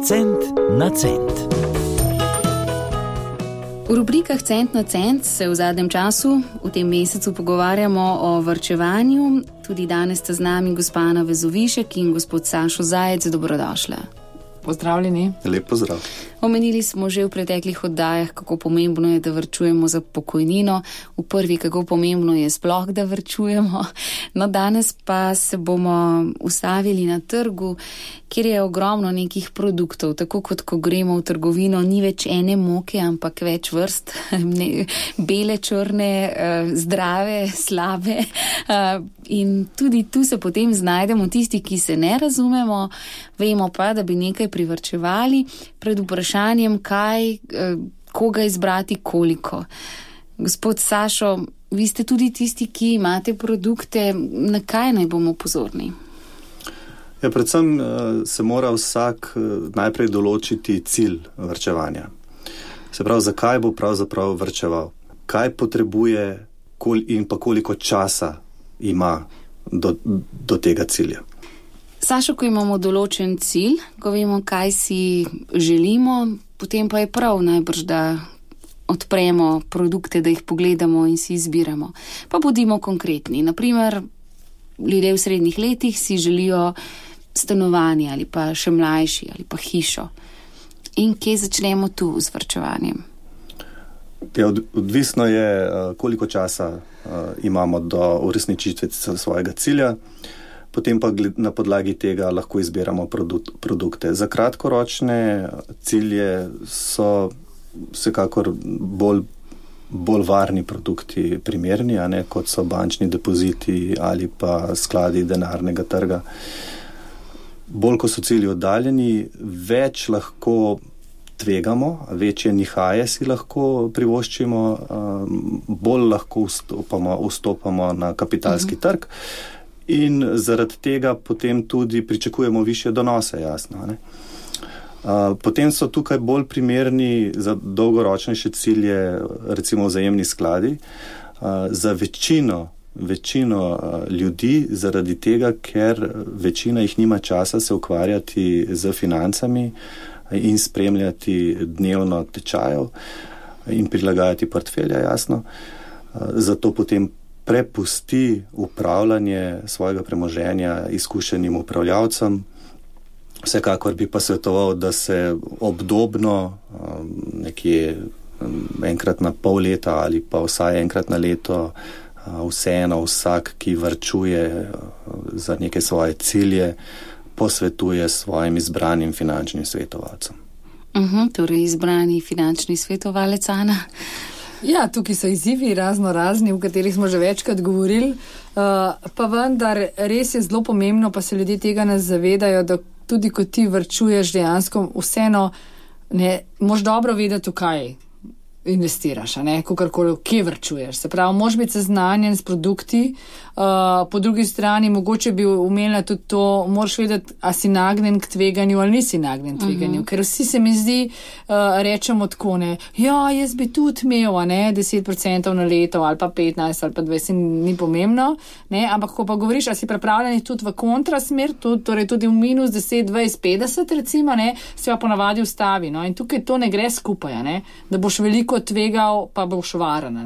Cent na cent. V rubrikah Cent na cent se v zadnjem času, v tem mesecu, pogovarjamo o vrčevanju. Tudi danes sta z nami gospana Vezovišek in gospod Sašo Zajec. Dobrodošla. Pozdravljeni. Lep pozdrav. Omenili smo že v preteklih oddajah, kako pomembno je, da vrčujemo za pokojnino, v prvi, kako pomembno je sploh, da vrčujemo. No, danes pa se bomo ustavili na trgu, kjer je ogromno nekih produktov. Tako kot ko gremo v trgovino, ni več ene moke, ampak več vrst, ne, bele, črne, eh, zdrave, slabe. Eh, in tudi tu se potem znajdemo tisti, ki se ne razumemo, vemo pa, da bi nekaj privrčevali pred vprašanjem, kaj, eh, koga izbrati, koliko. Gospod Sašo, vi ste tudi tisti, ki imate produkte, na kaj naj bomo pozorni? Ja, predvsem se mora vsak najprej določiti cilj vrčevanja. Se pravi, zakaj bo pravzaprav vrčeval, kaj potrebuje in pa koliko časa ima do, do tega cilja. Sašo, ko imamo določen cilj, ko vemo, kaj si želimo, potem pa je prav najbrž, da odpremo produkte, da jih pogledamo in si izbiramo. Pa bodimo konkretni. Naprimer, ljudje v srednjih letih si želijo stanovanje ali pa še mlajši ali pa hišo. In kje začnemo tu z vrčevanjem? Ja, odvisno je, koliko časa imamo do uresničitve svojega cilja, potem pa na podlagi tega lahko izbiramo produkte. Za kratkoročne cilje so vsekakor bolj, bolj varni produkti primerni, ne, kot so bančni depoziti ali pa skladi denarnega trga. Bolj, ko so cilji oddaljeni, več lahko tvegamo, večje nihaje si lahko privoščimo, bolj lahko vstopamo, vstopamo na kapitalski uh -huh. trg in zaradi tega potem tudi pričakujemo više donose, jasno. Ne? Potem so tukaj bolj primerni za dolgoročnejše cilje, recimo vzajemni skladi, za večino, večino ljudi, zaradi tega, ker večina jih nima časa se ukvarjati z financami, in spremljati dnevno tečajev in prilagajati portfelja, jasno. Zato potem prepusti upravljanje svojega premoženja izkušenim upravljavcem. Vsekakor bi pa svetoval, da se obdobno, nekje enkrat na pol leta ali pa vsaj enkrat na leto, vseeno vsak, ki vrčuje za neke svoje cilje, posvetuje svojim izbranim finančnim svetovalcem. Uh -huh, torej, izbrani finančni svetovalec Ana. Ja, tukaj so izzivi razno razni, o katerih smo že večkrat govorili, uh, pa vendar res je zelo pomembno, pa se ljudje tega ne zavedajo, da tudi ko ti vrčuješ dejansko, vseeno ne moš dobro vedeti, kaj investiraš, kakorkoli, kje vrčuješ. Se pravi, moš biti seznanjen s produkti, uh, po drugi strani mogoče bi umela tudi to, moraš vedeti, a si nagnjen k tveganju ali nisi nagnjen k tveganju. Uh mhm. -huh. Ker vsi se mi zdi, uh, rečemo tako ne, ja, jaz bi tudi imel, ne, 10% na leto ali pa 15 ali pa 20, ni pomembno, ne, ampak ko pa govoriš, a si pripravljen tudi v kontrasmer, tudi, torej tudi v minus 10, 20, 50 recimo, ne, se pa ponavadi ustavi. No, in tukaj to ne gre skupaj, ne, da boš veliko tvegal, pa boš varen.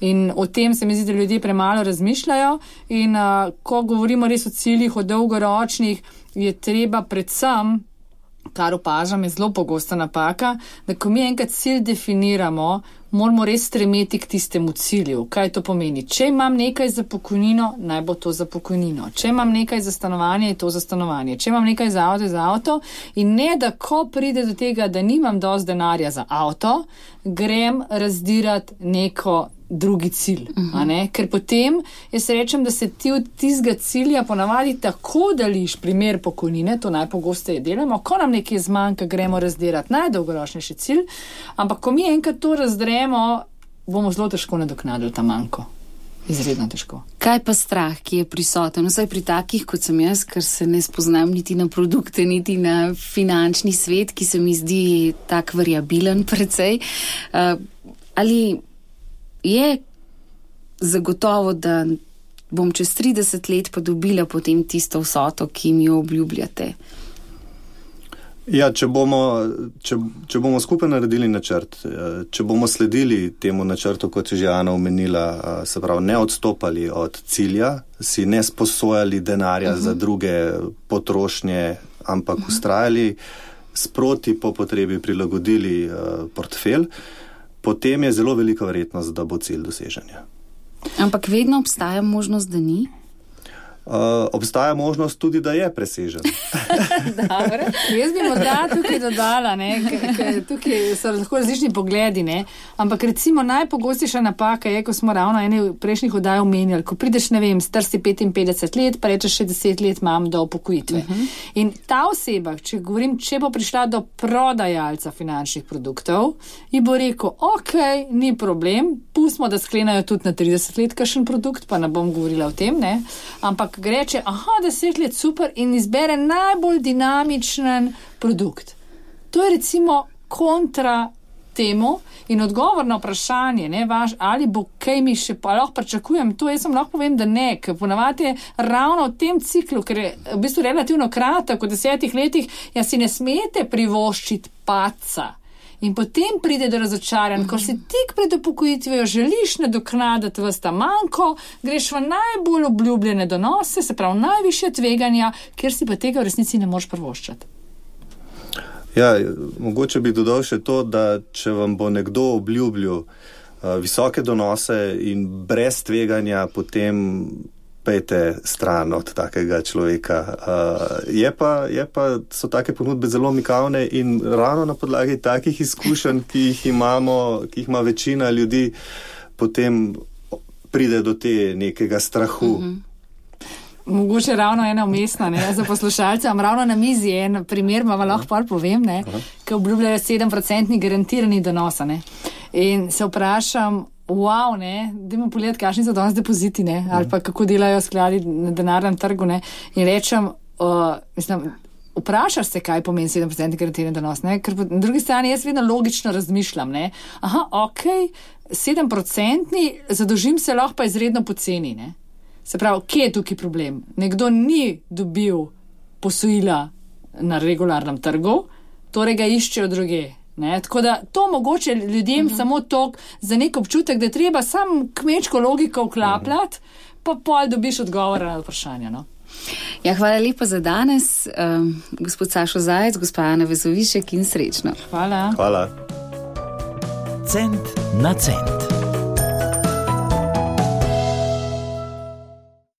In o tem se mi zdi, da ljudje premalo razmišljajo. In uh, ko govorimo res o ciljih, o dolgoročnih, je treba predvsem, kar opažam, je zelo pogosta napaka, da ko mi enkrat cilj definiramo, moramo res stremeti k tistemu cilju. Kaj to pomeni? Če imam nekaj za pokojnino, naj bo to za pokojnino. Če imam nekaj za stanovanje, je to za stanovanje. Če imam nekaj za avto, je za avto. In ne, da ko pride do tega, da nimam dosti denarja za avto, grem razdirati neko drugi cilj. Uh Mhm. -huh. Ker potem jaz rečem, da se ti od tistega cilja ponavadi tako dališ, primer pokojnine, to najpogosteje delamo, ko nam nekaj zmanjka, gremo razdirati najdolgoročnejši cilj, ampak ko mi enkrat to razdremo, bomo zelo težko nadoknadili ta manjko. Izredno težko. Kaj pa strah, ki je prisoten, vsaj pri takih, kot sem jaz, ker se ne spoznam niti na produkte, niti na finančni svet, ki se mi zdi tak variabilen, precej. Uh, ali je zagotovo, da bom čez 30 let pa dobila potem tisto vsoto, ki mi jo obljubljate? Ja, če, bomo, če, če bomo skupaj naredili načrt, eh, če bomo sledili temu načrtu, kot je že Ana omenila, eh, se pravi, ne odstopali od cilja, si ne sposojali denarja uh -huh. za mhm. druge potrošnje, ampak uh -huh. ustrajali, sproti po potrebi prilagodili uh, portfelj, potem je zelo velika verjetnost, da bo cilj dosežen. Ampak vedno obstaja možnost, da ni. Uh, obstaja možnost tudi, da je presežen. Jaz bi morda tukaj dodala, da tukaj so lahko različni pogledi, ne? ampak recimo najpogostejša napaka je, ko smo ravno ene prejšnjih oddaj omenjali, ko prideš, ne vem, star si 55 let, pa rečeš še 10 let imam do upokojitve. Uh mhm. -huh. In ta oseba, če govorim, če bo prišla do prodajalca finančnih produktov, ji bo rekel, ok, ni problem, pustimo, da sklenajo tudi na 30 let kakšen produkt, pa ne bom govorila o tem, ne? ampak reče, aha, deset let super in izbere najbolj dinamičen produkt. To je recimo kontra temu in odgovor na vprašanje, ne, vaš, ali bo kaj mi še pa lahko pričakujem. To jaz vam lahko povem, da ne, ker ponavadi je ravno v tem ciklu, ker je v bistvu relativno kratek, v desetih letih, ja si ne smete privoščiti paca. In potem pride do razočaranja, ko si tik pred upokojitvijo želiš nadoknaditi vsta manjko, greš v najbolj obljubljene donose, se pravi najviše tveganja, ker si pa tega v resnici ne moreš prvoščati. Ja, mogoče bi dodal še to, da če vam bo nekdo obljubljal uh, visoke donose in brez tveganja, potem pejte stran od takega človeka. Uh, je pa, je pa, so take ponudbe zelo mikavne in ravno na podlagi takih izkušenj, ki jih imamo, ki jih ima večina ljudi, potem pride do te nekega strahu. Mm -hmm. Mogoče ravno ena umestna, ne, za poslušalce, imam ravno na mizi en primer, vam lahko par povem, ki obljubljajo 7% garantirani donos. In se vprašam, wow, ne, da imamo pogled, kakšni so danes depoziti, ne, ali pa kako delajo skladi na denarnem trgu. Ne, in rečem, uh, mislim, vprašaš se, kaj pomeni 7% garantiran donos. Ne, ker po drugi strani jaz vedno logično razmišljam. Ne, aha, ok, 7% zadolžim se lahko pa izredno poceni. Ne. Se pravi, kje je tukaj problem? Nekdo ni dobil posojila na regularnem trgu, torej ga iščejo druge. Ne, tako da to mogoče ljudem uh mhm. -huh. samo to za nek občutek, da je treba samo kmečko logiko vklapljati, uh -huh. pa pol dobiš odgovore na vprašanje. No. Ja, hvala lepa za danes, um, gospod Sašo Zajec, gospa Ana Vezovišek in srečno. Hvala. Hvala. Cent na cent.